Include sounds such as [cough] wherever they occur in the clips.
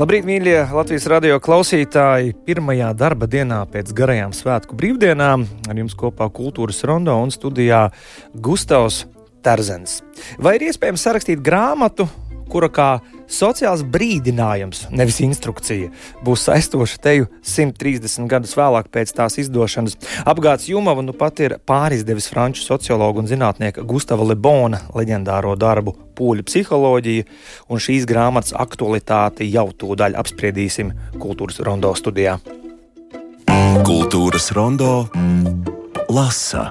Labrīt, mīļie Latvijas radio klausītāji! Pirmajā darba dienā pēc garajām svētku brīvdienām ar jums kopā Kultūras rondo un studijā Gustavs Terzens. Vai ir iespējams sarakstīt grāmatu, kura kā sociāls brīdinājums, nevis instrukcija, būs saistoša teju 130 gadus vēlāk pēc tās izdošanas. Apgāds Jumava nu pat ir pārizdevis franču sociologu un zinātnieka Gustava Lebona leģendāro darbu Pūļu psiholoģija, un šīs grāmatas aktualitāti jau tūdaļ apspriedīsim Kultūras rondo studijā. Kultūras rondo lasa.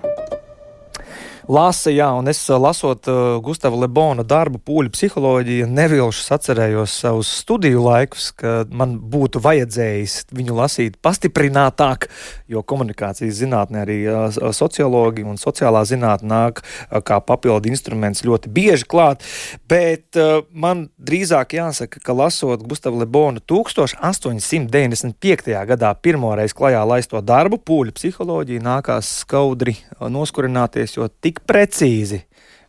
Lasa, jā, un es lasot uh, Gustavu Lebona darbu, pūļu psiholoģiju, nevilšu atcerējos savus studiju laikus, kad man būtu vajadzējis viņu lasīt pastiprinātāk, jo komunikācijas zinātnē arī uh, sociologi un sociālā zinātnē nāk uh, kā papildu instruments ļoti bieži klāt, bet uh, man drīzāk jāsaka, ka lasot Gustavu Lebonu 1895. gadā pirmoreiz klajā laisto darbu, pūļu psiholoģiju, nākās skaudri noskurināties, jo tik cik precīzi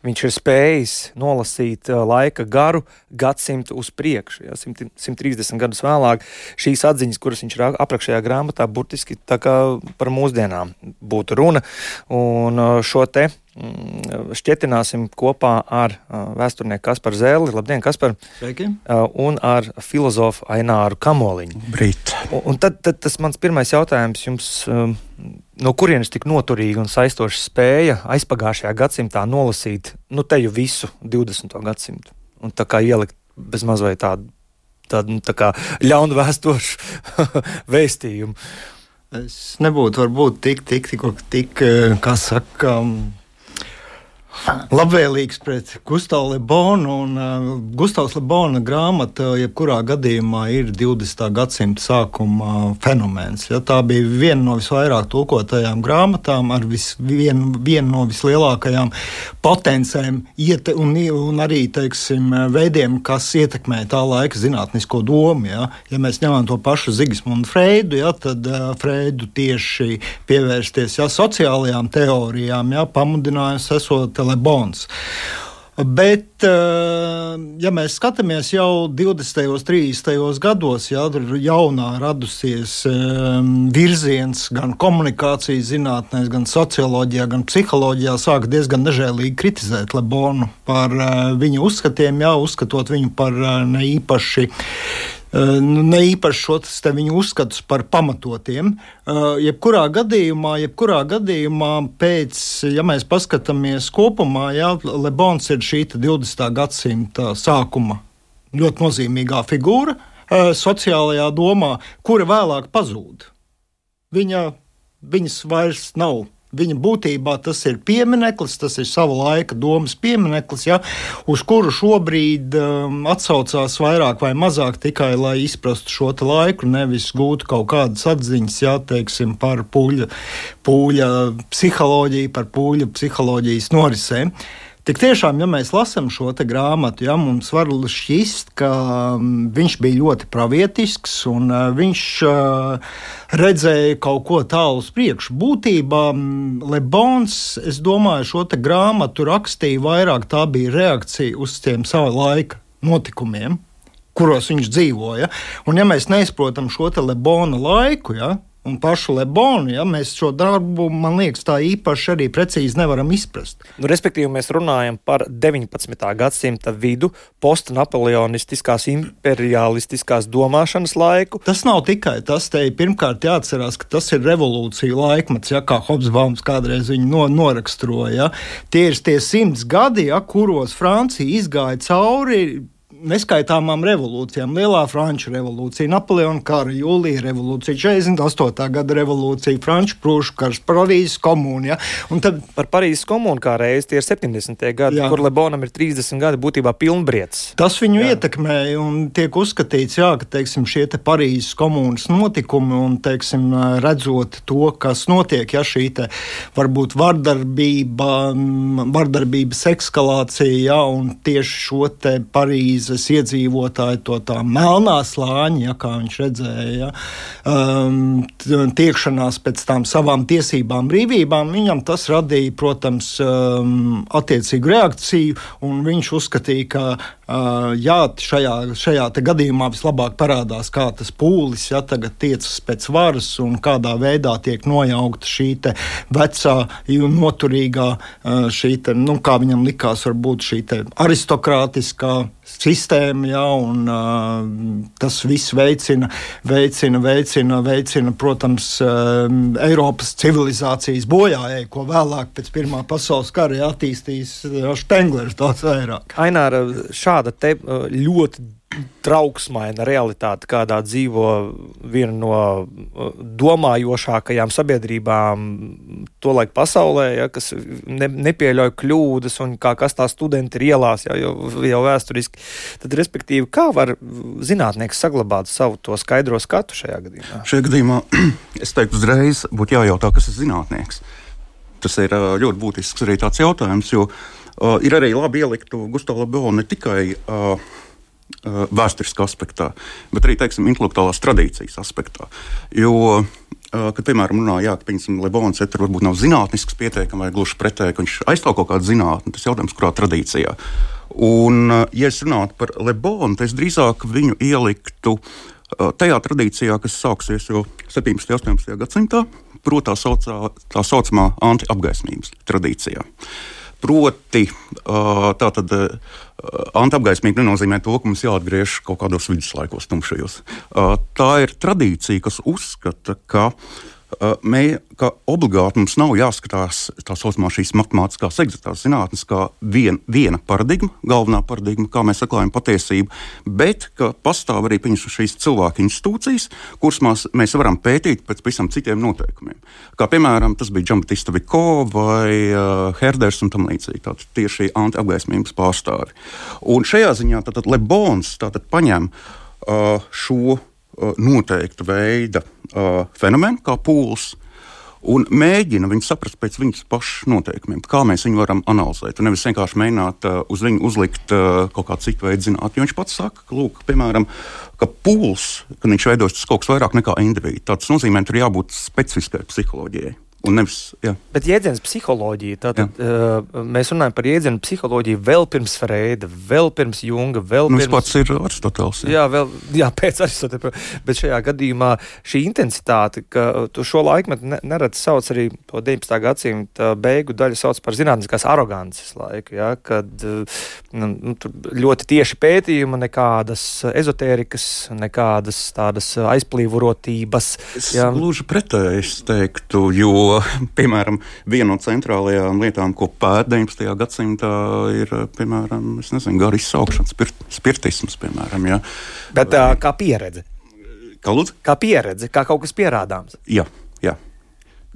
viņš ir spējis nolasīt laika garu gadsimtu uz priekšu. Ja, 100, 130 gadus vēlāk šīs atziņas, kuras viņš aprakšējā grāmatā, burtiski par mūsdienām būtu runa. Un šo te šķietināsim kopā ar vēsturnieku Kasparu Zēli. Labdien, Kaspar! Sveiki! Un ar filozofu Aināru Kamoliņu. Brīt! Un, un tad, tad tas mans pirmais jautājums jums. Um, no kurienes tik noturīga un saistoša spēja aizpagājušajā gadsimtā nolasīt nu, teju visu 20. gadsimtu un tā kā ielikt bez mazliet tādu, tādu nu, tā kā ļaunu vēstošu [laughs] vēstījumu. Es nebūtu varbūt tik, tik, tik, tik kā saka, labvēlīgs pret Gustavu Lebonu. Un, uh, Gustavs Lebona grāmata, jebkurā gadījumā, ir 20. gadsimta sākuma fenomens. Ja, tā bija viena no visvairāk tulkotajām grāmatām, ar vis, vien, vienu no vislielākajām potencēm iete, un, un arī teiksim, veidiem, kas ietekmē tā laika zinātnisko domu. Ja, ja mēs ņemam to pašu Zigismundu Freidu, ja, tad uh, Freidu tieši pievērsties ja, sociālajām teorijām, ja, pamudinājums esot Lebons. Bet, eh, ja mēs skatāmies jau 20. un 30. gados, ja tur jaunā radusies eh, virziens gan komunikācijas zinātnēs, gan socioloģijā, gan psiholoģijā, sāk diezgan nežēlīgi kritizēt Lebonu par eh, viņa uzskatiem, jā, uzskatot viņu par ne īpaši nu, ne īpaši šos viņu uzskatus par pamatotiem. Jebkurā gadījumā, jebkurā gadījumā pēc, ja mēs paskatāmies kopumā, jā, Lebons ir šī 20. gadsimta sākuma ļoti nozīmīgā figūra sociālajā domā, kura vēlāk pazūd. Viņa, viņas vairs nav Viņa būtībā tas ir piemineklis, tas ir sava laika domas piemineklis, ja, uz kuru šobrīd um, atsaucās vairāk vai mazāk tikai lai izprastu šo laiku, nevis gūtu kaut kādas atziņas ja, teiksim, par pūļa, pūļa psiholoģiju, par pūļa psiholoģijas norisēm. Tik tiešām, ja mēs lasām šo grāmatu, ja, mums var šķist, ka mm, viņš bija ļoti pravietisks un uh, viņš uh, redzēja kaut ko tālu uz priekšu. Būtībā mm, Lebons, es domāju, šo grāmatu rakstīja vairāk tā bija reakcija uz tiem sava laika notikumiem kuros viņš dzīvoja. Un, ja mēs neizprotam šo Lebona laiku, ja, un pašu Lebonu, ja mēs šo darbu, man liekas, tā īpaši arī precīzi nevaram izprast. Nu, respektīvi, mēs runājam par 19. gadsimta vidu, postnapoleonistiskās, imperialistiskās domāšanas laiku. Tas nav tikai tas, te pirmkārt jāatcerās, ka tas ir revolūcija laikmets, ja kā Hobsbaums kādreiz viņu no, noraksturoja. Ja. Tie ir tie simts gadi, ja, kuros Francija izgāja cauri neskaitāmām revolūcijām. Lielā Franču revolūcija, Napoleona kara, Jūlija revolūcija, 48. gada revolūcija, Franču prūšu karš, Parīzes komūna. Ja? Tad par Parīzes komūnu kā reizi tie ir 70. gadi, jā. kur Lebonam ir 30 gadi būtībā pilnbrietis. Tas viņu jā. ietekmēja un tiek uzskatīts, jā, ka teiksim, šie te Parīzes komūnas notikumi un teiksim, redzot to, kas notiek, ja šī te varbūt vardarbība, vardarbības eskalācija, jā, un tieši šo te Parīzes bāzes iedzīvotāji, to tā melnā slāņa, ja, kā viņš redzēja, ja, um, tiekšanās pēc tām savām tiesībām, brīvībām, viņam tas radīja, protams, um, attiecīgu reakciju, un viņš uzskatīja, ka uh, jā, šajā, šajā gadījumā vislabāk parādās, kā tas pūlis ja, tagad tiecas pēc varas un kādā veidā tiek nojaukta šī vecā noturīgā, uh, šī te, nu, kā viņam likās, varbūt šī aristokrātiskā sistēma, ja, un uh, tas viss veicina, veicina, veicina, veicina protams, uh, Eiropas civilizācijas bojājai, ko vēlāk pēc Pirmā pasaules kara attīstīs Štenglers daudz vairāk. Aināra, šāda te ļoti trauksmaina realitāte, kādā dzīvo viena no uh, domājošākajām sabiedrībām tolaik pasaulē, ja, kas ne, nepieļauj kļūdas un kā kas tā studenti ir ielās ja, jau, jau vēsturiski. Tad, respektīvi, kā var zinātnieks saglabāt savu to skaidro skatu šajā gadījumā? Šajā gadījumā [clears throat] es teiktu, uzreiz būtu jājautā, kas ir zinātnieks. Tas ir uh, ļoti būtisks arī tāds jautājums, jo uh, ir arī labi ielikt Gustavu Lebonu ne tikai Uh, vēsturiskā aspektā, bet arī teiksim, intelektuālās tradīcijas aspektā. Jo, uh, kad, piemēram, runājā, ka Lebons ir varbūt nav zinātnisks pietiekami vai gluži pretēji, ka viņš aizstāv kaut kādu zinātni, tas jautājums, kurā tradīcijā. Un, uh, ja es runātu par Lebonu, tad es drīzāk viņu ieliktu tajā tradīcijā, kas sāksies jau 17. un 18. gadsimtā, proti, tā, saucā, tā saucamā anti-apgaismības tradīcijā. Proti, tātad Antiapgaismība nenozīmē to, ka mums jāatgriež kaut kādos viduslaikos, tumšajos. Tā ir tradīcija, kas uzskata, ka Mē, ka obligāti mums nav jāskatās tā saucamā šīs matemātiskās eksaktās zinātnes kā vien, viena paradigma, galvenā paradigma, kā mēs atklājam patiesību, bet ka pastāv arī šīs cilvēku institūcijas, kuras mēs, mēs varam pētīt pēc pavisam citiem noteikumiem. Kā piemēram, tas bija Džambatista Viko vai uh, Herders un tam līdzīgi. Tātad tieši antiapgaismības pārstāvi. Un šajā ziņā tātad Lebons tātad paņem uh, šo uh, noteikta veida uh, fenomenu, kā pūles, un mēģina viņu saprast pēc viņas pašas noteikumiem, kā mēs viņu varam analizēt. Un nevis vienkārši mēģināt uh, uz viņu uzlikt uh, kaut kādu citu veidu zinātnē. Viņš pats saka, ka, lūk, piemēram, ka pūles, kad viņš veidojas, tas kaut kas vairāk nekā individu. Tas nozīmē, ka tur jābūt specifiskai psiholoģijai. Nevis, jā. Bet jēdziens psiholoģija, tātad uh, mēs runājam par jēdzienu psiholoģiju vēl pirms Freida, vēl pirms Junga, vēl nu, pirms. Tas pats ir Aristoteles. Jā, jā, vēl, jā pēc Aristoteles. Bet šajā gadījumā šī intensitāte, ka tu šo laikmetu neredz sauc arī to 19. gadsimta beigu daļu sauc par zinātniskās arogances laiku, ja, kad nu, nu, ļoti tieši pētījuma, nekādas ezotērikas, nekādas tādas aizplīvotības. Es jā. gluži pretēji teiktu, jo Jo, piemēram, viena no centrālajām lietām, ko pēta 19. gadsimtā, ir piemēram, nezinu, gara izsaukšana, spirt, spirtisms. Piemēram, ja. Bet uh, kā pieredze? Kā, lūdzu? kā pieredze, kā kaut kas pierādāms. Jā, jā.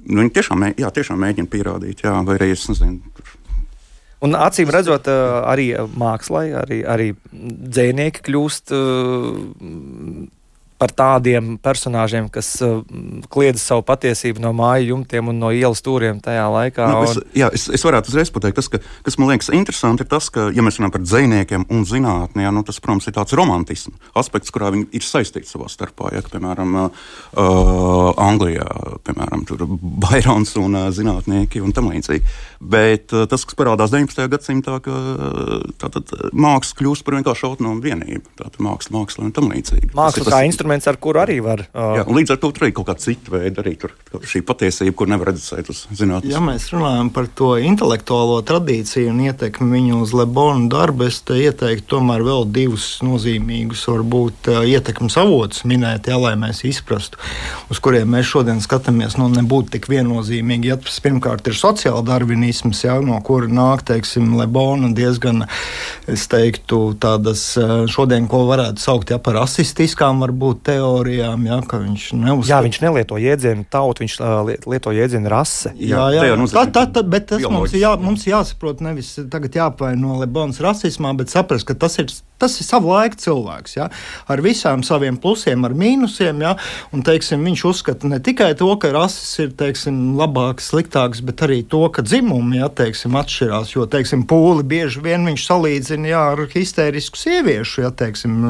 Nu, viņi tiešām, jā, tiešām mēģina pierādīt, jā, vai arī es nezinu. Un acīm redzot, arī mākslā, arī, arī dzinieki kļūst par tādiem personāžiem, kas uh, kliedz savu patiesību no māju jumtiem un no ielas stūriem tajā laikā. Nu, es, jā, es, es varētu uzreiz pateikt, tas, ka, kas man liekas interesanti, ir tas, ka, ja mēs runājam par dziniekiem un zinātnē, jā, nu, tas, protams, ir tāds romantisms aspekts, kurā viņi ir saistīti savā starpā. Ja, piemēram, uh, Anglijā, piemēram, Bairons un uh, zinātnieki un tam līdzīgi. Bet uh, tas, kas parādās 19. gadsimtā, ka tātad, māksla kļūst par vienkārši autonomu vienību. Tātad māksla, māksla un tam līdzīgi. Māksla kā instruments instruments, ar kuru arī var. Uh... Jā, līdz ar to tur ir kaut kāda cita veida arī tur, šī patiesība, kur nevar redzēt uz zinātnē. Ja mēs runājam par to intelektuālo tradīciju un ietekmi viņu uz Lebonu darbu, es ieteiktu tomēr vēl divus nozīmīgus, varbūt ietekmes avotus minēt, jā, lai mēs izprastu, uz kuriem mēs šodien skatāmies. Nu, nebūtu tik viennozīmīgi. Ja tas pirmkārt ir sociāla darvinisms, jā, no kura nāk, teiksim, Lebona diezgan, es teiktu, tādas šodien, ko varētu saukt jā, par rasistiskām, varbūt tautu teorijām, ja, ka viņš neuzskata. Jā, viņš nelieto jēdzienu tautu, viņš uh, lieto jēdzienu rase. Jā, jā, jā. Tā, tā, tā, bet tas mums, jā, mums jāsaprot nevis tagad jāapvaino Lebons rasismā, bet saprast, ka tas ir, tas ir savu laiku cilvēks, ja, ar visām saviem plusiem, ar mīnusiem, ja, un, teiksim, viņš uzskata ne tikai to, ka rases ir, teiksim, labāks, sliktāks, bet arī to, ka dzimumi, ja, teiksim, atšķirās, jo, teiksim, pūli bieži vien viņš salīdzina, jā, ar histērisku sieviešu, ja, teiksim,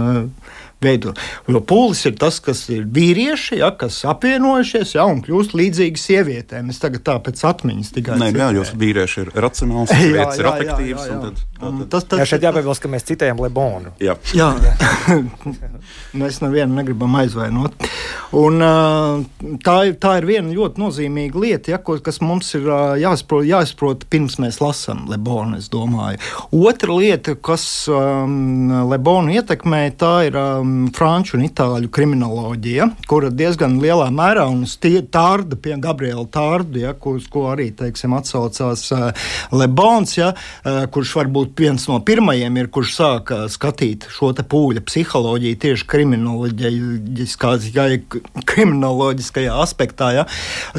veido. Jo pūlis ir tas, kas ir vīrieši, ja, kas apvienojušies ja, un kļūst līdzīgi sievietēm. Es tagad tā pēc atmiņas tikai tādu jā, jūs vīrieši ir racionāls, [laughs] sievietes ir afektīvas. Tad, tad, tas, tas, jā, šeit jāpiebilst, ka mēs citējam Lebonu. Jā, jā. [laughs] mēs nevienu negribam aizvainot. Un, tā, ir, tā ir viena ļoti nozīmīga lieta, ja, kas mums ir jāsaprot, jāsaprot pirms mēs lasām Lebonu. Otra lieta, kas um, Lebonu ietekmē, tā ir um, franču un itāļu kriminoloģija, kura diezgan lielā mērā un tārda pie Gabriela Tārda, ja, kur, ko arī teiksim, atsaucās uh, Lebons, ja, uh, kurš varbūt viens no pirmajiem ir, kurš sāka skatīt šo pūļa psiholoģiju tieši kriminoloģiskajā aspektā. Ja.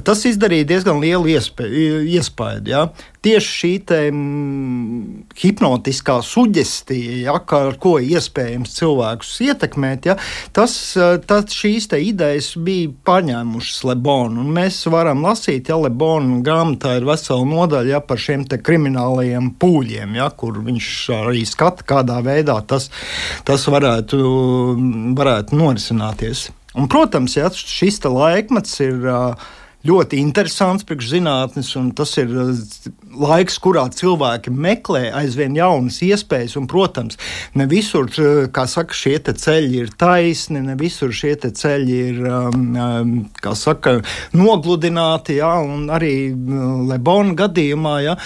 Tas izdarīja diezgan lielu iespēju. Ja tieši šī mm, hipnotiskā suģestija, ja, ar ko iespējams cilvēkus ietekmēt, ja, tas, eh, tas šīs idejas bija paņēmušas Lebonu. Mēs varam lasīt, ja Lebona grāmatā ir vesela nodaļa ja, par šiem kriminālajiem pūļiem, ja, kur viņš arī skata, kādā veidā tas, tas varētu, varētu norisināties. Un, protams, ja, šis laikmets ir uh, ļoti interesants priekšzinātnes, un tas ir uh, laiks, kurā cilvēki meklē aizvien jaunas iespējas. Un, protams, ne visur, uh, kā saka, šie ceļi ir taisni, ne visur šie ceļi ir um, um saka, nogludināti. Ja, arī uh, Lebona gadījumā ja,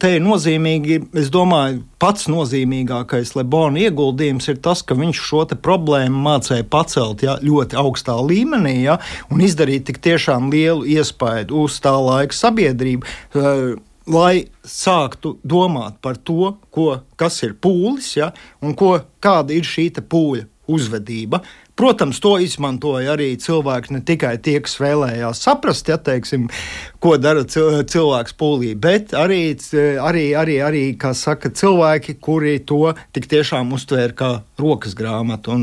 te ir nozīmīgi, es domāju, pats nozīmīgākais Lebona ieguldījums ir tas, ka viņš šo problēmu mācīja pacelt ja, ļoti augstā līmenī ja, un izdarīt tik tiešām lielu iespaidu uz tā laika sabiedrību. Lai sāktu domāt par to, ko, kas ir pūlis ja, un ko, kāda ir šī pūļa uzvedība. Protams, to izmantoja arī cilvēki, ne tikai tie, kas vēlējās saprast, ja, teiksim, ko dara cilvēks pūlī, bet arī, arī, arī, arī saka, cilvēki, kuri to tik tiešām uztvēra kā rokas grāmatu.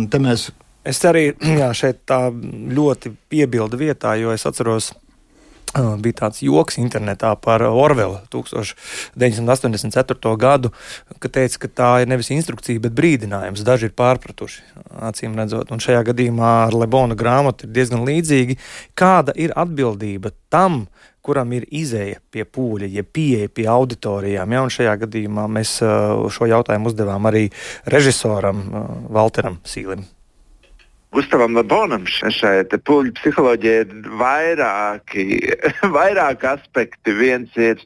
Es arī [clears throat] jā, šeit tā ļoti piebildu vietā, jo es atceros bija tāds joks internetā par Orvelu 1984. gadu, ka teica, ka tā ir nevis instrukcija, bet brīdinājums. Daži ir pārpratuši, acīm redzot. Un šajā gadījumā ar Lebona grāmatu ir diezgan līdzīgi. Kāda ir atbildība tam, kuram ir izēja pie pūļa, jeb pieeja pie auditorijām? Ja? Un šajā gadījumā mēs šo jautājumu uzdevām arī režisoram Walteram Sīlim. Gustavam Labonam šai pūļu psiholoģijai ir vairāki, [laughs] vairāki aspekti. Viens ir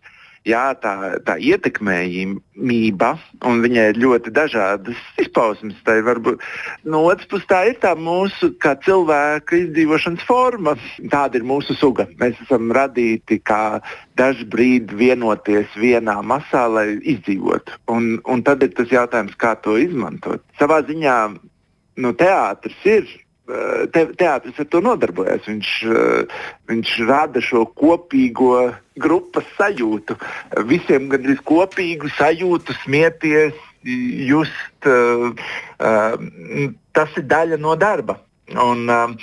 jā, tā, tā ietekmējumība, un viņai ir ļoti dažādas izpausmes. Tā varbūt, no otras puses, tā ir tā mūsu cilvēka izdzīvošanas forma. Tāda ir mūsu suga. Mēs esam radīti kā dažu brīdi vienoties vienā masā, lai izdzīvotu. Un, un tad ir tas jautājums, kā to izmantot. Savā ziņā nu, teātris ir. Eh, te, teātris ar to nodarbojas. Viņš, eh, viņš rada šo kopīgo grupas sajūtu. Visiem gandrīz kopīgu sajūtu, smieties, just. Uh, tas ir daļa no darba. Un, uh,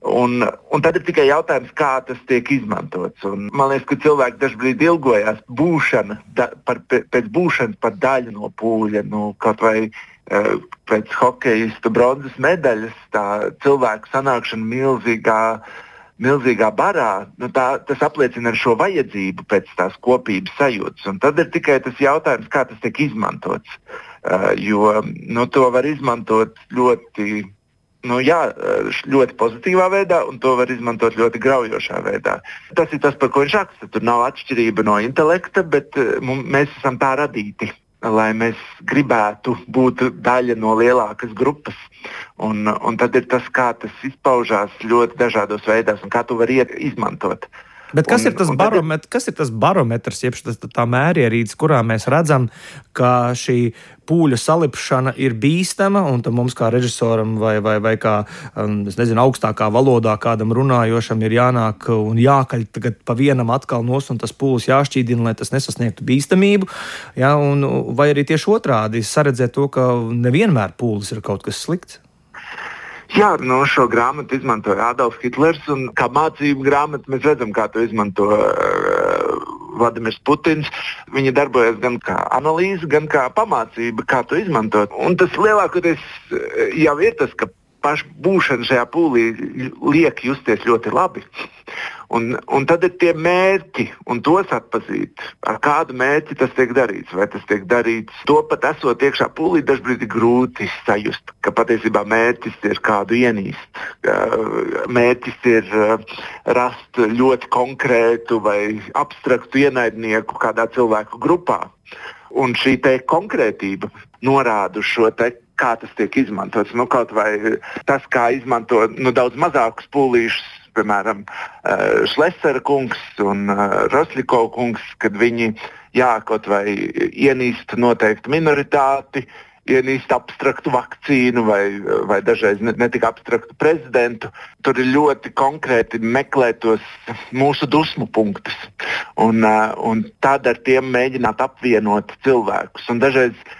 Un, un tad ir tikai jautājums, kā tas tiek izmantots. Un man liekas, ka cilvēki dažkārt ilgojās būšana, da, par, pēc būšanas par daļu no pūļa. Nu, kaut vai uh, pēc hokeja bronzas medaļas, tā cilvēku sanākšana milzīgā, milzīgā barā, nu, tā, tas apliecina šo vajadzību pēc tās kopības sajūtas. Un tad ir tikai tas jautājums, kā tas tiek izmantots. Uh, jo nu, to var izmantot ļoti nu, jā, ļoti pozitīvā veidā, un to var izmantot ļoti graujošā veidā. Tas ir tas, par ko viņš raksta. Tur nav atšķirība no intelekta, bet eh, mums, mēs esam tā radīti. Lai mēs gribētu būt daļa no lielākas grupas. Un, un tad ir tas, kā tas izpaužās ļoti dažādos veidos un kā to var izmantot. Bet kas, un, ir tas baromet, kas ir tas barometrs, jeb tas, tā mērierīce, kurā mēs redzam, ka šī pūļa salipšana ir bīstama, un mums kā režisoram vai, vai, vai kā, um, nezinu, augstākā valodā kādam runājošam ir jānāk un jākaļ pa vienam atkal nos, un tas pūlis jāšķīdina, lai tas nesasniegtu bīstamību. Ja, un, vai arī tieši otrādi saredzēt to, ka nevienmēr pūlis ir kaut kas slikts. Jā, no šo grāmatu izmantoja Adolfs Hitlers. Kā mācību grāmatu mēs redzam, kā to izmanto uh, Vladimirs Putins. Viņa darbojas gan kā analīze, gan kā pamācība, kā to izmantot. Un tas lielākoties jau ir tas, ka paša būšana šajā pūlī liek justies ļoti labi. Un, un tad ir tie mērķi, un tos atpazīt, ar kādu mērķi tas tiek darīts. Vai tas tiek darīts to pat esot iekšā pūlī, dažkārt ir grūti sajust, ka patiesībā mērķis ir kādu ienīst. Mērķis ir uh, rast ļoti konkrētu vai abstraktu ienaidnieku kādā cilvēku grupā. Un šī konkrētība norāda uz šo kā tas tiek izmantots. Nu, kaut vai tas, kā izmanto nu, daudz mazākus pūlīšus, piemēram, Šlesera kungs un Rosliko kungs, kad viņi jā, kaut vai ienīst noteiktu minoritāti. Ienīst abstraktu vakcīnu vai, vai dažreiz ne, ne tik abstraktu prezidentu. Tur ir ļoti konkrēti meklēt tos mūsu dusmu punktus un, un tad ar tiem mēģināt apvienot cilvēkus. Un dažreiz uh, Eh,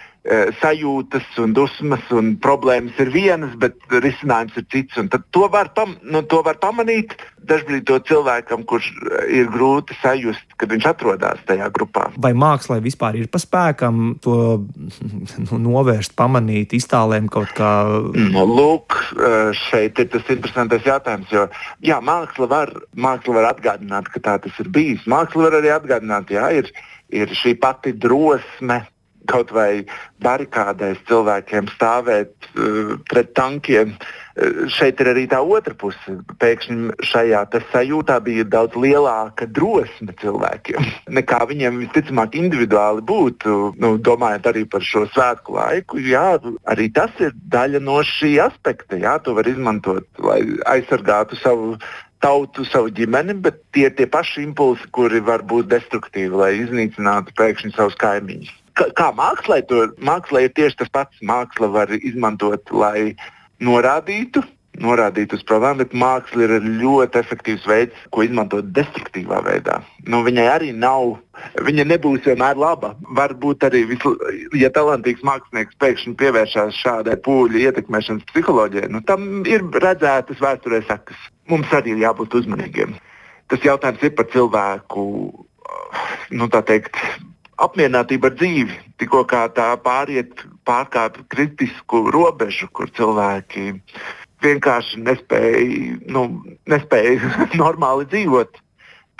sajūtas un dusmas un problēmas ir vienas, bet risinājums ir cits. To var, pam, nu, to var pamanīt dažkārt to cilvēkam, kurš eh, ir grūti sajust, kad viņš atrodas tajā grupā. Vai mākslā vispār ir paspēkam to [laughs] nu, novērst, pamanīt, iztālēm kaut kā? Nu, lūk, eh, šeit ir tas interesantais jautājums. Jo, jā, māksla var, māksla var atgādināt, ka tā tas ir bijis. Māksla var arī atgādināt, ka ir, ir šī pati drosme kaut vai barikādēs cilvēkiem stāvēt uh, pret tankiem. Uh, šeit ir arī tā otra puse. Pēkšņi šajā sajūtā bija daudz lielāka drosme cilvēkiem, [laughs] nekā viņiem visticamāk individuāli būtu. Nu, domājot arī par šo svētku laiku, jā, arī tas ir daļa no šī aspekta. Jā, to var izmantot, lai aizsargātu savu tautu, savu ģimeni, bet tie ir tie paši impulsi, kuri var būt destruktīvi, lai iznīcinātu pēkšņi savus kaimiņus kā mākslā, to mākslā ir tieši tas pats. Māksla var izmantot, lai norādītu, norādīt uz problēmu, bet māksla ir ļoti efektīvs veids, ko izmantot destruktīvā veidā. Nu, viņai arī nav, viņa nebūs vienmēr laba. Varbūt arī, visu, ja talantīgs mākslinieks pēkšņi pievēršās šādai pūļu ietekmēšanas psiholoģijai, nu, tam ir redzētas vēsturē sekas. Mums arī ir jābūt uzmanīgiem. Tas jautājums ir par cilvēku nu, teikt, apmierinātība ar dzīvi. Tikko kā tā pāriet pārkāpj kritisku robežu, kur cilvēki vienkārši nespēja, nu, nespēja [laughs] normāli dzīvot,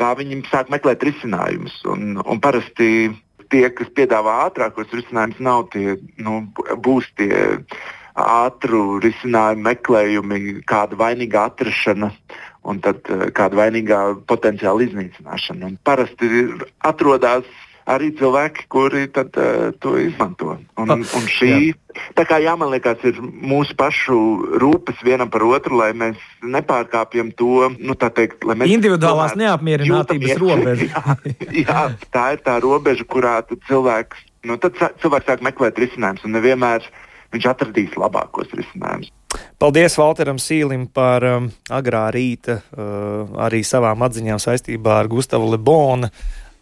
tā viņi sāk meklēt risinājumus. Un, un parasti tie, kas piedāvā ātrākos risinājumus, nav tie, nu, būs tie ātru risinājumu meklējumi, kāda vainīga atrašana un tad kāda vainīgā potenciāla iznīcināšana. Un parasti atrodas arī cilvēki, kuri tad, uh, to izmanto. Un, un šī, jā. tā kā jā, man liekas, ir mūsu pašu rūpes vienam par otru, lai mēs nepārkāpjam to, nu, tā teikt, lai mēs. Individuālās neapmierinātības robeža. [laughs] jā, jā, tā ir tā robeža, kurā cilvēks, nu, tad cilvēks sāk meklēt risinājumus un nevienmēr viņš atradīs labākos risinājumus. Paldies Valteram Sīlim par um, agrā rīta, uh, arī savām atziņām saistībā ar Gustavu Lebonu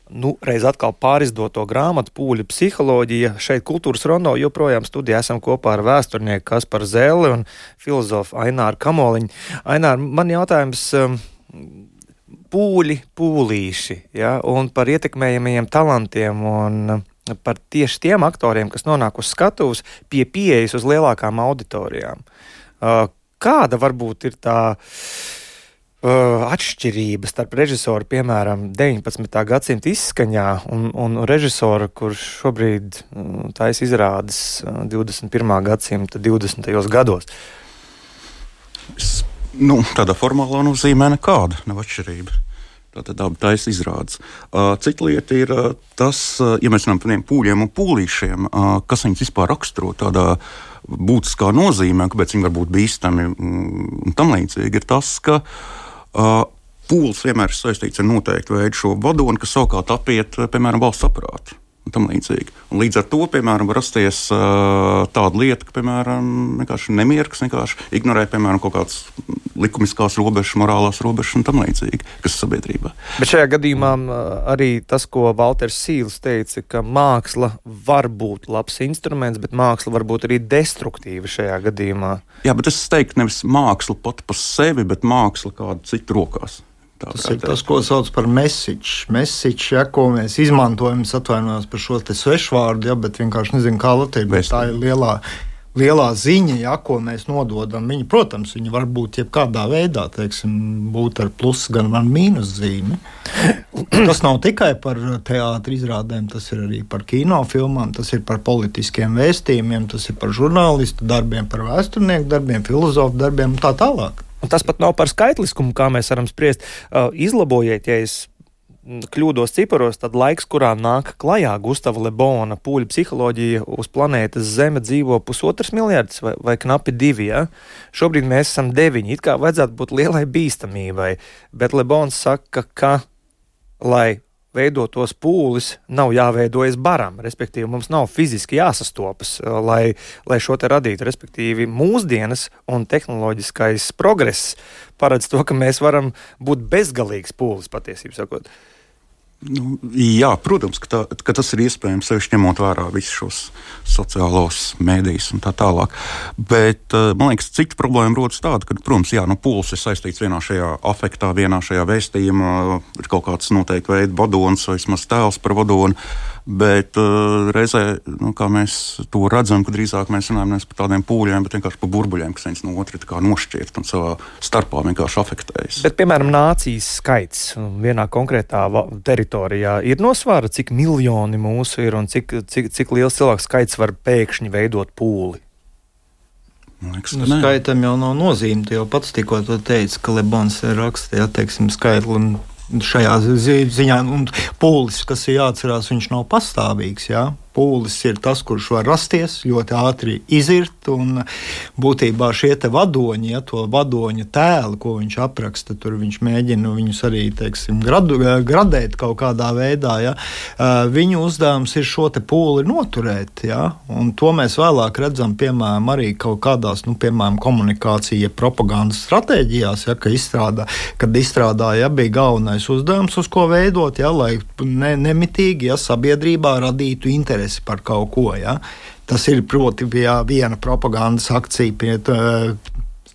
nu, reiz atkal pārizdoto grāmatu Pūļa psiholoģija. Šeit kultūras rondo joprojām studijā esam kopā ar vēsturnieku Kasparu Zēli un filozofu Aināru Kamoliņu. Ainār, man jautājums. Um, pūļi, pūlīši, ja, un par ietekmējamajiem talantiem, un um, par tieši tiem aktoriem, kas nonāk uz skatuves pie pieejas uz lielākām auditorijām. Uh, kāda varbūt ir tā Uh, atšķirības starp režisoru, piemēram, 19. gadsimta izskaņā un, un režisoru, kurš šobrīd uh, taisa izrādes uh, 21. gadsimta 20. gados? Nu, tādā formālā nozīmē nekāda nav atšķirība. Tātad abi taisa izrādes. Cita lieta ir tas, ja mēs runājam par tiem pūļiem un pūlīšiem, kas viņus vispār raksturo tādā būtiskā nozīmē, kāpēc viņi var būt bīstami mm, un tam līdzīgi, ir tas, ka Uh, pūles vienmēr ir saistīts ar noteiktu veidu šo vadoni, kas savukārt apiet, piemēram, valsts. Un līdz ar to, piemēram, var rasties uh, tāda lieta, ka, piemēram, nemierks, vienkārši ignorē, piemēram, kaut kādas likumiskās robežas, morālās robežas un tam līdzīgi, kas ir sabiedrībā. Bet šajā gadījumā arī tas, ko Walters Sīls teica, ka māksla var būt labs instruments, bet māksla var būt arī destruktīva šajā gadījumā. Jā, bet es teiktu nevis māksla pati par sevi, bet māksla kādu citu rokās. Tā tas ir tas, ko sauc par message. Message, ja, ko mēs izmantojam, atvainojos par šo svešvārdu, ja, bet vienkārši nezinu, kā Latvijā. Tā ir lielā, lielā ziņa, ja, ko mēs nododam. Viņa, protams, viņa var būt jebkādā veidā, teiksim, būt ar plus gan ar mīnus zīmi. Tas nav tikai par teātris izrādēm, tas ir arī par kinofilmām, tas ir par politiskiem vēstījumiem, tas ir par žurnālistu darbiem, par vēsturnieku darbiem, filozofu darbiem un tā tālāk. Un tas pat nav par skaitliskumu, kā mēs varam spriest. Uh, izlabojiet, ja es kļūdos ciparos, tad laiks, kurā nāk klajā Gustavs Lebona pūļu psiholoģija uz planētas Zeme dzīvo pusotrs miljards vai, vai knapi divi. Ja? Šobrīd mēs esam deviņi. It kā vajadzētu būt lielai bīstamībai, bet Lebons saka, ka, lai veidot tos pūles, nav jāveidojas baram. Respektīvi, mums nav fiziski jāsastopas, eh, lai, lai šo te radītu. Respektīvi, mūsdienas un tehnoloģiskais progress paredz to, ka mēs varam būt bezgalīgs pūlis patiesībā sakot. Nu, jā, protams, ka, tā, ka tas ir iespējams, sevišķi ņemot vērā visus šos sociālos mēdījus un tā tālāk. Bet eh, man liekas, cita problēma rodas tāda, ka, protams, jā, nu, pūlis ir saistīts vienā šajā afektā, vienā šajā vēstījumā, ir kaut kāds noteikti veids vadons vai vismaz tēls par vadonu. Bet uh, reizē, nu, kā mēs to redzam, ka drīzāk mēs runājam nevis par tādiem pūļiem, bet vienkārši par burbuļiem, kas viens no otra nošķirt un savā starpā vienkārši afektējas. Bet, piemēram, nācijas skaits vienā konkrētā teritorijā ir nosvāra, cik miljoni mūsu ir un cik, cik, cik liels cilvēku skaits var pēkšņi veidot pūli. Liekas, nu, skaitam jau nav nozīme. Tu jau pats tikko teici, ka Lebons raksta, ja teiksim, skaitli šajā ziņā. Un pūlis, kas ir jāatcerās, viņš nav pastāvīgs. Jā? Pūlis ir tas, kurš var rasties, ļoti ātri izirt. Un būtībā šie vadoņi, ja to vadoņa tēlu, ko viņš apraksta, tur viņš mēģina viņus arī teiksim, gradu, gradēt kaut kādā veidā. Ja, viņu uzdevums ir šo pūli noturēt. Ja, to mēs vēlāk redzam, piemēram, arī kaut kādās nu, piemēram, komunikācijas, propagandas stratēģijās, ja, ka izstrādā, kad izstrādāja, ja, bija galvenais uzdevums, uz ko veidot, ja, lai ne, nemitīgi ja, sabiedrībā radītu interesi interesi par kaut ko. Ja? Tas ir proti, ja viena propagandas akcija pie tā,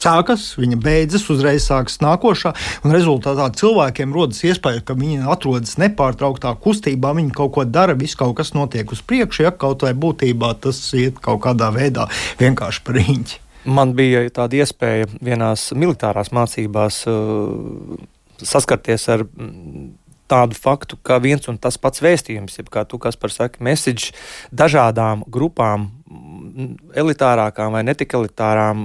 sākas, viņa beidzas, uzreiz sākas nākošā, rezultātā cilvēkiem rodas iespēja, ka viņi atrodas nepārtrauktā kustībā, viņi kaut ko dara, viss kaut kas notiek uz priekšu, ja kaut vai būtībā tas iet kaut kādā veidā vienkārši par riņķi. Man bija tāda iespēja vienās militārās mācībās uh, saskarties ar tādu faktu, ka viens un tas pats vēstījums, jeb kā tu kas par saki, message dažādām grupām, elitārākām vai netik elitārām,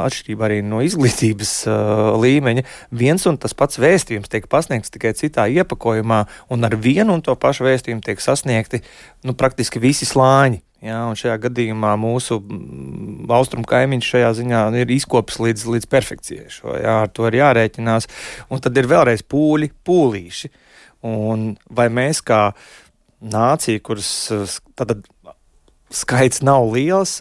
atšķirībā arī no izglītības uh, līmeņa, viens un tas pats vēstījums tiek pasniegts tikai citā iepakojumā, un ar vienu un to pašu vēstījumu tiek sasniegti nu, praktiski visi slāņi. Ja, šajā gadījumā mūsu austrumu kaimiņš šajā ziņā ir izkopis līdz, līdz perfekcijai. Šo, ja, ar to ir jārēķinās. Un tad ir vēlreiz pūļi, pūlīši. Un vai mēs kā nācija, kuras tad, skaits nav liels,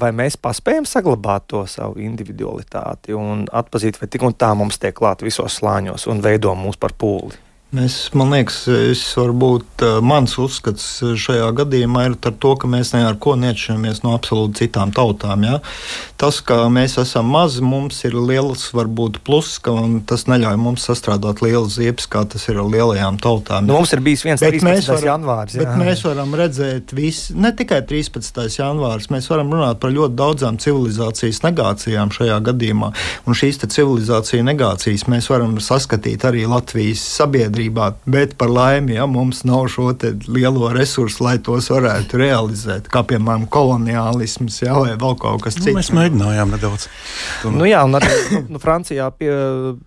vai mēs paspējam saglabāt to savu individualitāti un atzīt, vai tik un tā mums tiek klāta visos slāņos un veido mūs par pūli? Mēs, man liekas, es varbūt mans uzskats šajā gadījumā ir to, ka mēs ar ko neatšķiramies no absolūti citām tautām. Ja? Tas, ka mēs esam mazi, mums ir liels varbūt pluss, ka tas neļauj mums sastrādāt lielas ziepes, kā tas ir ar lielajām tautām. Nu, mums ir bijis viens bet 13. Varam, janvārs. Jā. Bet mēs varam redzēt visu, ne tikai 13. janvārs, mēs varam runāt par ļoti daudzām civilizācijas negācijām šajā gadījumā. Un šīs civilizācijas negācijas mēs varam saskatīt arī Latvijas sabiedrībā sabiedrībā, bet par laimi ja, mums nav šo lielo resursu, lai tos varētu realizēt, kā piemēram koloniālisms ja, vai vēl kaut kas Nu, cits. mēs mēģinājām nedaudz. Tomēr. Nu, jā, un arī nu, Francijā pie,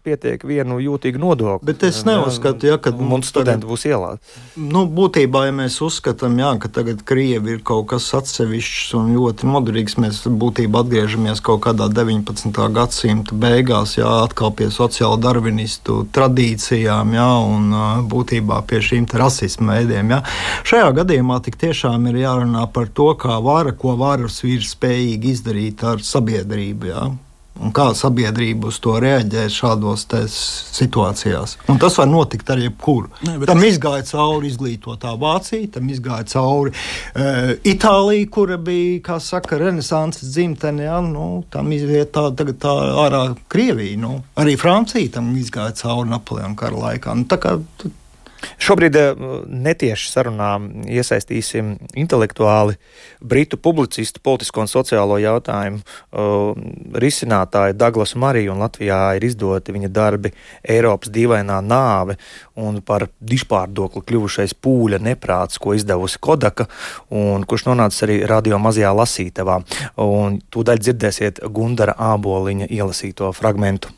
pietiek vienu jūtīgu nodokli. Bet es neuzskatu, ja, ka mums mums studenti būs ielā. Nu, būtībā, ja mēs uzskatām, jā, ka tagad Krievi ir kaut kas atsevišķs un ļoti noderīgs, mēs būtībā atgriežamies kaut kādā 19. gadsimta beigās, jā, atkal pie sociāla darvinistu tradīcijām jā, un būtībā pie šīm rasisma veidiem. Jā. Šajā gadījumā tik tiešām ir jārunā par to, kā vara, ko varas ir spējīgi izdarīt ar sabiedrību. Jā. Un kā sabiedrība uz to reaģē šādos situācijās. Un tas var notikt ar jebkuru. Bet Tam es- izgāja cauri izglītotā Vācija, tam izgāja cauri uh, Itālija, kura bija, kā saka, renesanses dzimtene. Ja? Nu, tam iziet tā, tagad tā ārā Krievija. Nu. Arī Francija tam izgāja cauri Napoleona kara laikā. Nu, Šobrīd eh, netieši sarunā iesaistīsim intelektuāli britu publicistu, politisko un sociālo jautājumu uh, risinātāju Daglasu Mariju, Latvijā ir izdoti viņa darbi Eiropas dīvainā nāve un par dišpārdokli kļuvušais pūļa neprāts, ko izdevusi Kodaka, un kurš nonācis arī radio mazajā lasītavā. Un tūdaļ dzirdēsiet Gundara āboliņa ielasīto fragmentu.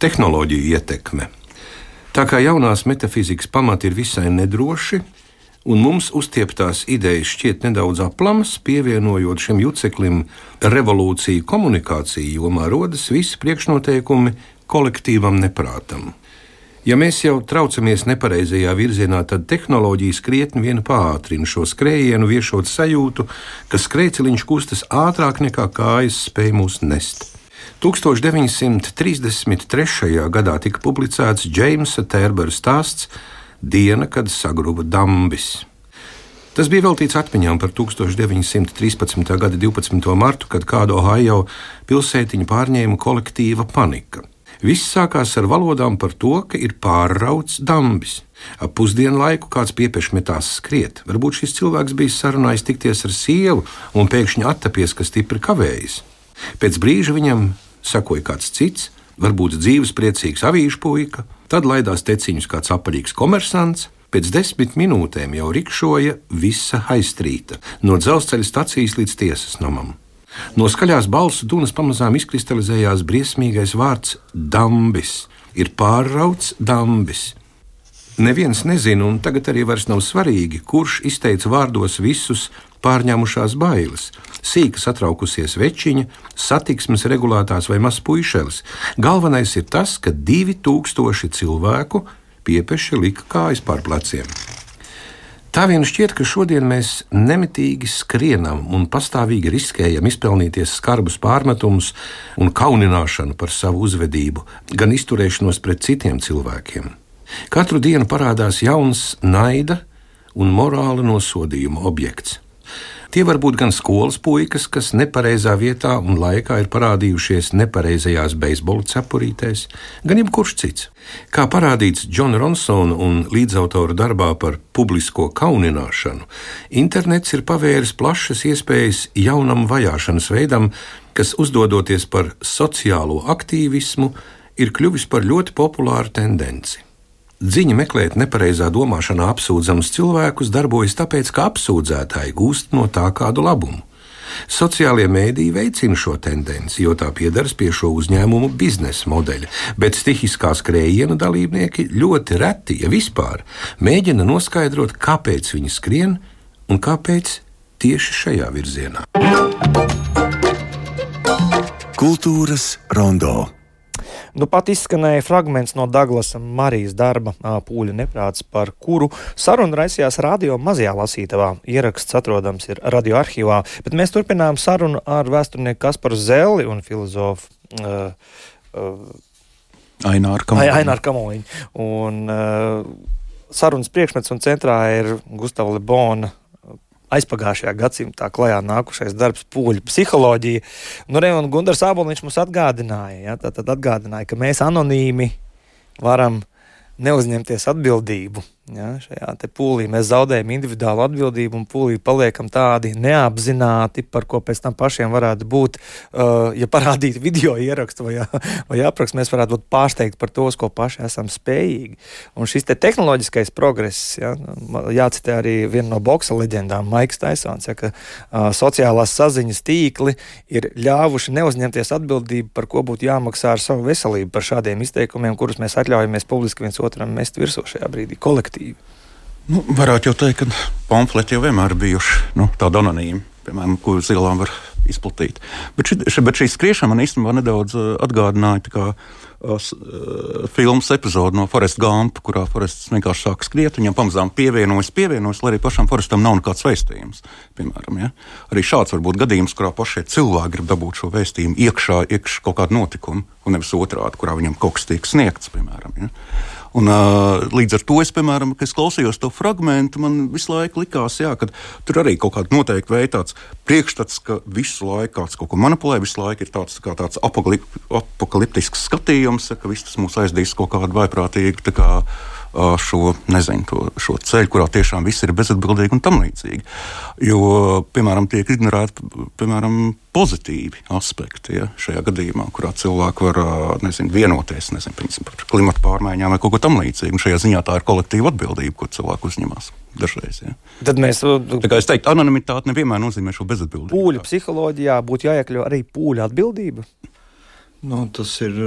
Tehnoloģiju ietekme. Tā kā jaunās metafizikas pamati ir visai nedroši, un mums uztieptās idejas šķiet nedaudz aplamas, pievienojot šim juceklim revolūciju komunikāciju jomā, rodas visi priekšnoteikumi kolektīvam neprātam. Ja mēs jau traucamies nepareizajā virzienā, tad tehnoloģijas krietni vien pātrina šo skrējienu, viešot sajūtu, ka skrejceliņš kustas ātrāk nekā kājas spēj mūs nest. 1933. gadā tika publicēts Džeimsa Tērbera stāsts Diena, kad sagruba dambis. Tas bija veltīts atmiņām par 1913. gada 12. martu, kad kādu Ohio pilsētiņu pārņēma kolektīva panika. Viss sākās ar valodām par to, ka ir pārrauts dambis. Ap pusdienu laiku kāds piepieši metās skriet. Varbūt šis cilvēks bija sarunājis tikties ar sievu un pēkšņi attapies, ka stipri kavējas. Pēc brīža viņam sakoja kāds cits, varbūt dzīves priecīgs avīšu puika, tad laidās teciņus kāds apaļīgs komersants. Pēc desmit minūtēm jau rikšoja visa aizstrīta, no dzelzceļa stacijas līdz tiesas namam. No skaļās balsu dunas pamazām izkristalizējās briesmīgais vārds dambis. Ir pārrauts dambis. Neviens nezina, un tagad arī vairs nav svarīgi, kurš izteica vārdos visus pārņēmušās bailes. Sīka satraukusies večiņa, satiksmes regulētās vai mazs puišelis. Galvenais ir tas, ka divi tūkstoši cilvēku piepeši lika kājas pār pleciem. Tā vien šķiet, ka šodien mēs nemitīgi skrienam un pastāvīgi riskējam izpelnīties skarbus pārmetumus un kaunināšanu par savu uzvedību, gan izturēšanos pret citiem cilvēkiem. Katru dienu parādās jauns naida un morāla nosodījuma objekts. Tie var būt gan skolas puikas, kas nepareizā vietā un laikā ir parādījušies nepareizajās beisbola cepurītēs, gan jebkurš cits. Kā parādīts Džona Ronsona un līdzautora darbā par publisko kaunināšanu, internets ir pavēris plašas iespējas jaunam vajāšanas veidam, kas uzdodoties par sociālo aktīvismu, ir kļuvis par ļoti populāru tendenci. Ziņa meklēt nepareizā domāšanā apsūdzamus cilvēkus darbojas tāpēc, ka apsūdzētāji gūst no tā kādu labumu. Sociālie mēdīji veicina šo tendenci, jo tā piedaras pie šo uzņēmumu biznesa modeļa, bet stihiskā skrējiena dalībnieki ļoti reti, ja vispār, mēģina noskaidrot, kāpēc viņi skrien un kāpēc tieši šajā virzienā. Kultūras rondo. Nu, pat izskanēja fragments no Douglasa Marijas darba Pūļa neprāts, par kuru sarunu raisījās radio mazajā lasītavā. Ieraksts atrodams ir radioarkīvā, bet mēs turpinām sarunu ar vēsturnieku Kasparu Zelli un filozofu. Uh, uh, Aināra Aināra Kamoņa. Un uh, sarunas priekšmets un centrā ir Gustavs Lebona aizpagājušajā gadsimtā klajā nākušais darbs, pūļu psiholoģija. Nu, re, un Gunārs Aboliņš mums atgādināja, ja, tad atgādināja, ka mēs anonīmi varam neuzņemties atbildību Ja, šajā pūlī mēs zaudējam individuālu atbildību un pūlī paliekam tādi neapzināti, par ko pēc tam pašiem varētu būt. Uh, ja parādītu [laughs] video ierakstu vai, vai aprakstu, mēs varētu būt pārsteigti par to, ko paši esam spējīgi. Un šis te tehnoloģiskais progress, ja, jācitē arī viena no boxa leģendām, Maiks Taisons, ja, ka uh, sociālās saziņas tīkli ir ļāvuši neuzņemties atbildību, par ko būtu jāmaksā ar savu veselību, par šādiem izteikumiem, kurus mēs atļaujamies publiski viens otram mest virsū šajā brīdī kolektīvi efektīvi? Nu, varētu jau teikt, ka pamfleti jau vienmēr bijuši nu, tādi anonīmi, piemēram, ko uz ielām var izplatīt. Bet šī, ši, bet šī skriešana man īstenībā nedaudz atgādināja kā, uh, filmas epizodi no Foresta Gumpa, kurā Forests vienkārši sāk skriet, viņam pamazām pievienojas, pievienojas, lai arī pašam Forestam nav nekāds vēstījums. Piemēram, ja? Arī šāds var būt gadījums, kurā pašie cilvēki grib dabūt šo vēstījumu iekšā, iekšā kaut kādu notikumu, un nevis otrādi, kurā viņam kaut kas tiek sniegts. Piemēram, ja? Un, uh, līdz ar to es, piemēram, kad es klausījos to fragment, man visu laiku likās, jā, ka tur arī kaut kāda noteikta veida tāds priekšstats, ka visu laiku kāds kaut ko manipulē, visu laiku ir tāds, tā tāds apokalip, apokaliptisks skatījums, ka viss tas mūs aizdīs kaut kādu vaiprātīgu šo, nezinu, to, šo ceļu, kurā tiešām viss ir bezatbildīgi un tam līdzīgi. Jo, piemēram, tiek ignorēti piemēram, pozitīvi aspekti ja, šajā gadījumā, kurā cilvēki var nezinu, vienoties nezinu, par klimatu pārmaiņām vai kaut ko tamlīdzīgu. Šajā ziņā tā ir kolektīva atbildība, ko cilvēki uzņemas. Dažreiz, ja. Tad mēs. Es teiktu, anonimitāte nevienmēr nozīmē šo bezatbildību. Pūļu psiholoģijā būtu jāiekļauj arī pūļu atbildība. Nu, tas, ir,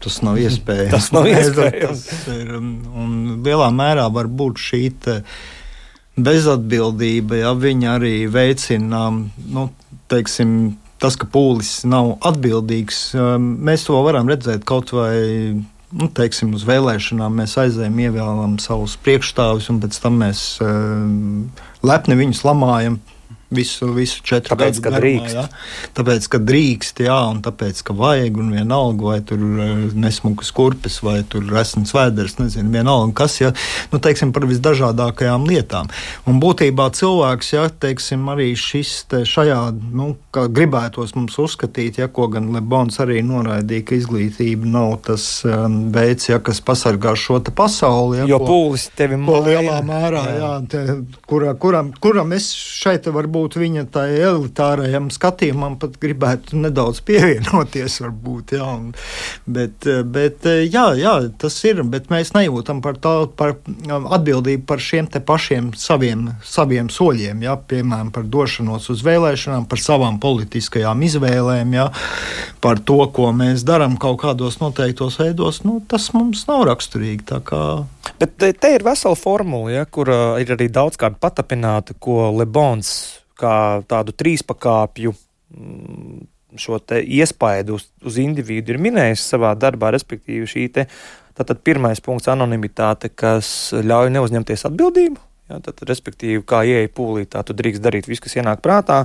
tas nav iespējams. [laughs] tas nav [laughs] iespējams. tas ir, un lielā mērā var būt šī bezatbildība, ja viņi arī veicina, nu, teiksim, tas, ka pūlis nav atbildīgs. Mēs to varam redzēt kaut vai nu, teiksim, uz vēlēšanām mēs aizējām, ievēlām savus priekšstāvus, un pēc tam mēs uh, lepni viņus lamājam Visu, visu četru tāpēc, gadu garumā. Jā. Tāpēc, ka drīkst, jā, un tāpēc, ka vajag, un vienalga, vai tur eh, nesmukas kurpes, vai tur resns vēders, nezinu, vienalga, kas, ja, nu, teiksim, par visdažādākajām lietām. Un būtībā cilvēks, ja, teiksim, arī šis te šajā, nu, kā gribētos mums uzskatīt, ja, ko gan Lebons arī noraidīja, ka izglītība nav tas um, veids, ja, kas pasargā šo te pasauli. Ja, jo ko, pūlis tevi māja. Lielā mērā, jā, jā te, kura, kuram, kuram es šeit varu varbūt viņa tai elitārajam skatījumam pat gribētu nedaudz pievienoties. [laughs] Varbūt, jā, un, bet, bet jā, jā, tas ir. Bet mēs nejūtam par, tā, par atbildību par šiem pašiem saviem, saviem soļiem. Jā, piemēram, par došanos uz vēlēšanām, par savām politiskajām izvēlēm, jā, par to, ko mēs darām kaut kādos noteiktos veidos. Nu, tas mums nav raksturīgi. Bet te, te ir vesela formula, ja, kur uh, ir arī daudz kāda patapināta, ko Lebons kā tādu trīspakāpju mm, šo iespaidu uz, uz individu ir minējis savā darbā, respektīvi šī te, tātad pirmais punkts - anonimitāte, kas ļauj neuzņemties atbildību. Jā, tad, respektīvi, kā ieeja pūlī, tā tu drīkst darīt visu, kas ienāk prātā.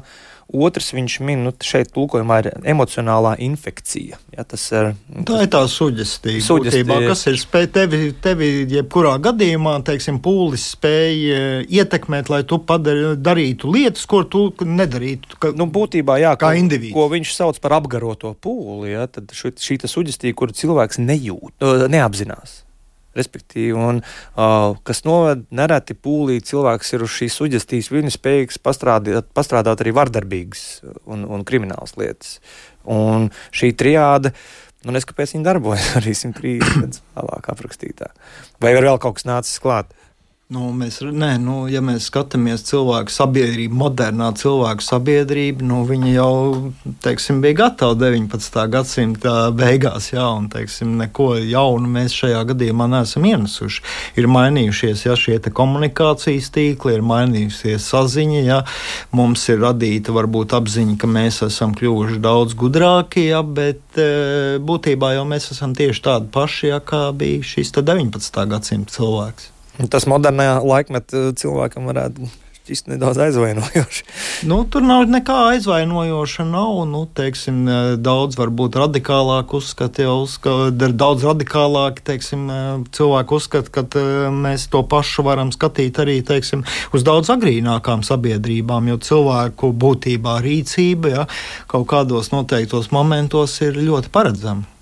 Otrs viņš min, nu, šeit tulkojumā ir emocionālā infekcija. Ja, ir, nu, tā ir tā suģestīva. Suģestīva. Kas ir spēj tevi, tevi jebkurā gadījumā, teiksim, pūlis spēj ietekmēt, lai tu padari, darītu lietas, ko tu nedarītu. Ka, nu, būtībā, jā, kā individs. Ko viņš sauc par apgaroto pūli, ja, tad šī, šī suģestīva, kuru cilvēks nejūt, neapzinās. Respektīvi, un, uh, kas noved nereti pūlī, cilvēks ir uz šīs suģestīs, viņa spējīgs pastrādāt, pastrādāt arī vardarbīgas un, un kriminālas lietas. Un šī triāda, nu, neskapēc viņa darbojas arī 130 gadus vēlāk aprakstītā. Vai ir vēl kaut kas nācis klāt? Nu, mēs, nē, nu, ja mēs skatāmies cilvēku sabiedrību, modernā cilvēku sabiedrība, nu, viņa jau teiksim, bija gatava 19. gadsimta beigās, jā, un teiksim, neko jaunu mēs šajā gadījumā neesam ienesuši. Ir mainījušies ja, šie komunikācijas tīkli, ir mainījusies saziņa, ja, mums ir radīta varbūt apziņa, ka mēs esam kļuvuši daudz gudrāki, ja, bet e, būtībā jau mēs esam tieši tādi paši, ja, kā bija šis 19. gadsimta cilvēks. Tas modernajā laikmetā cilvēkam varētu šķist nedaudz aizvainojoši. [laughs] Nu, tur nav nekā aizvainojoša. Nav, nu, teiksim, daudz varbūt radikālāk uzskata, jau uzskata, daudz radikālāk teiksim, cilvēku uzskata, ka mēs to pašu varam skatīt arī teiksim, uz daudz agrīnākām sabiedrībām, jo cilvēku būtībā rīcība ja, kaut kādos noteiktos momentos ir ļoti paredzama.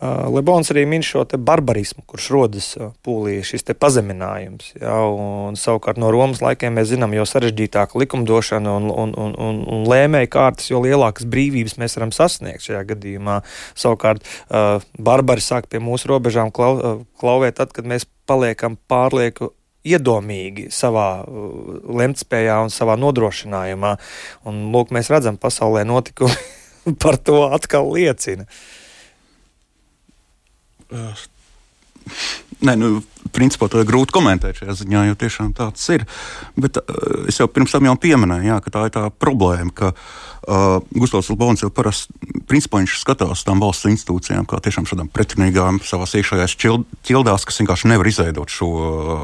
Uh, Lebons arī min šo barbarismu, kurš rodas pūlī, šis pazeminājums. Ja, un, savukārt no Romas laikiem mēs zinām, jo sarežģītāka likumdošana un, un, un, un, un lēmēja kārtas, jo lielākas brīvības mēs varam sasniegt šajā gadījumā. Savukārt uh, barbari sāk pie mūsu robežām klau, klauvēt tad, kad mēs paliekam pārlieku iedomīgi savā lemtspējā un savā nodrošinājumā. Un, lūk, mēs redzam, pasaulē notikumi [laughs] par to atkal liecina. Nē, nu, principā to ir grūti komentēt šajā ziņā, jo tiešām tāds ir. Bet uh, es jau pirms tam jau pieminēju, jā, ka tā ir tā problēma, ka uh, Gustavs Lubons jau parasti, skatās uz tām valsts institūcijām kā tiešām šādām pretrunīgām savās iekšējās ķildās, kas vienkārši nevar izveidot šo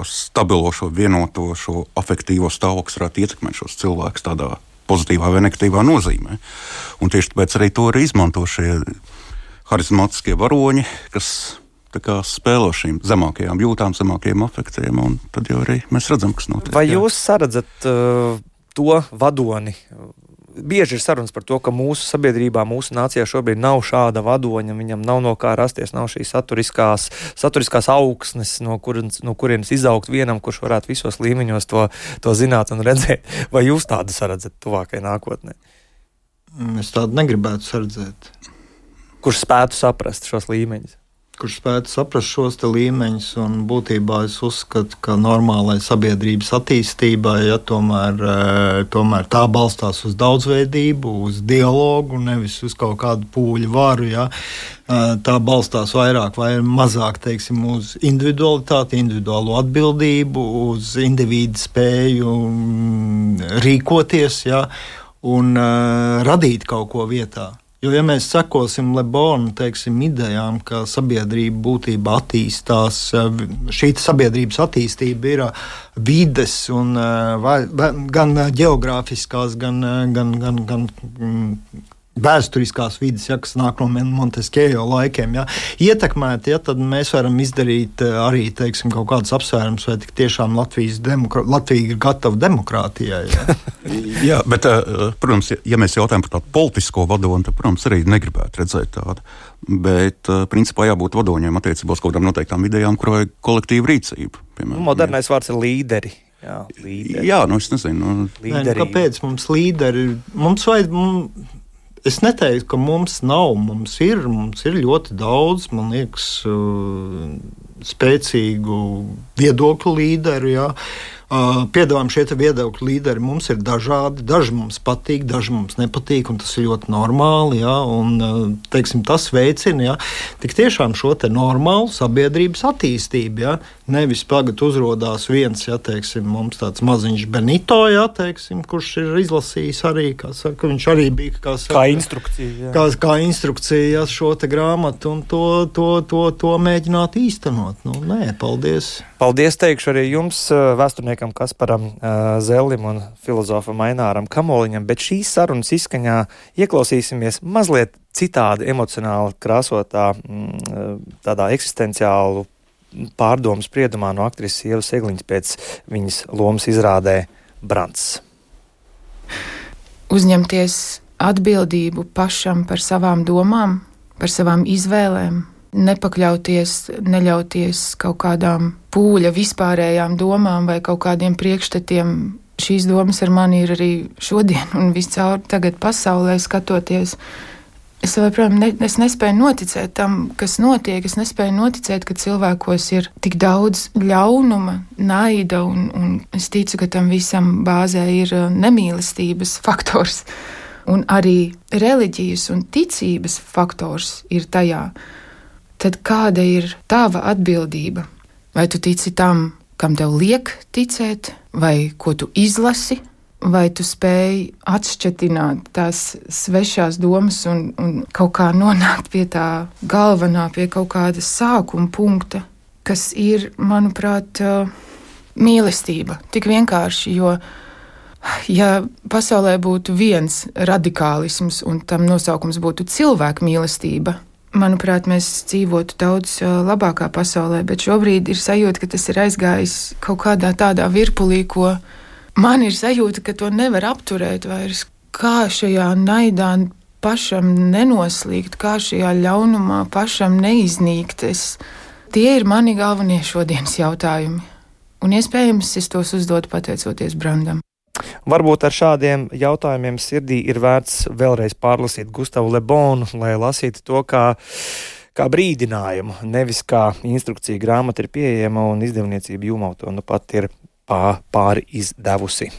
stabilo, šo vienoto, šo afektīvo stāvokli, kas varētu ietekmēt šos cilvēkus tādā pozitīvā vai negatīvā nozīmē. Un tieši tāpēc arī to arī izmanto šie harizmātiskie varoņi, kas spēlo šīm zemākajām jūtām, zemākajiem afektiem, un tad jau arī mēs redzam, kas notiek. Vai jūs saredzat uh, to vadoni? Bieži ir sarunas par to, ka mūsu sabiedrībā, mūsu nācijā šobrīd nav šāda vadoņa, viņam nav no kā rasties, nav šīs saturiskās, saturiskās augsnes, no kurienes, no kurienes izaugt vienam, kurš varētu visos līmeņos to, to zināt un redzēt. Vai jūs tādu saredzat tuvākajai nākotnē? Es tādu negribētu redzēt. Kurš spētu saprast šos līmeņus? Kurš spētu saprast šos līmeņus. Būtībā es uzskatu, ka normālai sabiedrības attīstībai ja, tomēr, e, tomēr tā balstās uz daudzveidību, uz dialogu, nevis uz kaut kādu pūļu varu. Ja. E, tā balstās vairāk vai mazāk teiksim, uz individualitāti, individuālo atbildību, uz individu spēju mm, rīkoties ja, un uh, radīt kaut ko vietā. Jo, ja mēs sekosim Lebona teiksim, idejām, ka sabiedrība būtībā attīstās, eh, šī sabiedrības attīstība ir eh, vides, un, eh, gan geogrāfiskās, gan, gan, gan, gan mm, vēsturiskās vidas, ja, kas nāk no Monteskejo laikiem, ja, ietekmēti, ja, tad mēs varam izdarīt eh, arī teiksim, kaut kādus apsvērumus, vai tiešām Latvijas demokra Latvija ir gatava demokrātijai. Ja. [laughs] Jā, bet, eh, protams, ja mēs jautājam par tādu politisko vadoni, tad, protams, arī negribētu redzēt tādu. Bet, eh, principā, jābūt vadoņiem attiecībā uz kaut kādām noteiktām idejām, kurai ir kolektīva rīcība. Piemēram, Modernais jā. vārds ir līderi. Jā, līderi. jā nu es nezinu. Nu, Nē, nu, kāpēc mums līderi? Mums vajag, mums, Es neteiktu, ka mums nav. Mums ir, mums ir ļoti daudz, man liekas, uh, spēcīgu viedokļu līderu. Ja. Piedāvājam šie viedokļu līderi. Mums ir dažādi. Daži mums patīk, daži mums nepatīk, un tas ir ļoti normāli. Ja, un, teiksim, tas veicina ja, tik tiešām šo normālu sabiedrības attīstību. Ja. Nevis tagad uzrādās viens, ja teiksim, mums tāds maziņš Benito, ja, teiksim, kurš ir izlasījis arī, kā saka, viņš arī bija kā, saka, kā instrukcija. Jā. Kā, kā instrukcija ja, šo grāmatu un to, to, to, to mēģināt īstenot. Nu, nē, paldies. Paldies teikšu arī jums, vēsturniekam Kasparam Zellim un filozofam Aināram Kamoliņam, bet šīs sarunas izskaņā ieklausīsimies mazliet citādi emocionāli krāsotā, tādā eksistenciālu pārdomu spriedumā no aktrises Ievas Egliņas pēc viņas lomas izrādē Brants. Uzņemties atbildību pašam par savām domām, par savām izvēlēm, nepakļauties, neļauties kaut kādām pūļa vispārējām domām vai kaut kādiem priekšstatiem. Šīs domas ar mani ir arī šodien un viscaur tagad pasaulē skatoties. Es joprojām ne, es nespēju noticēt tam, kas notiek. Es nespēju noticēt, ka cilvēkos ir tik daudz ļaunuma, naida, un, un es ticu, ka tam visam bāzē ir uh, nemīlestības faktors. Un arī reliģijas un ticības faktors ir tajā tad kāda ir tava atbildība? Vai tu tici tam, kam tev liek ticēt, vai ko tu izlasi, vai tu spēj atšķirt tās svešās domas un, un kaut kā nonākt pie tā galvenā, pie kaut kāda sākuma punkta, kas ir, manuprāt, mīlestība. Tik vienkārši, jo ja pasaulē būtu viens radikālisms un tam nosaukums būtu cilvēku mīlestība, manuprāt, mēs dzīvotu daudz labākā pasaulē, bet šobrīd ir sajūta, ka tas ir aizgājis kaut kādā tādā virpulī, ko man ir sajūta, ka to nevar apturēt vairs. Kā šajā naidā pašam nenoslīgt, kā šajā ļaunumā pašam neiznīkt. Es, tie ir mani galvenie šodienas jautājumi. Un iespējams, es tos uzdodu pateicoties Brandam. Varbūt ar šādiem jautājumiem sirdī ir vērts vēlreiz pārlasīt Gustavu Lebonu, lai lasītu to kā, kā brīdinājumu, nevis kā instrukciju grāmata ir pieejama un izdevniecība Jūmau to nu pat ir pā, pāri izdevusi.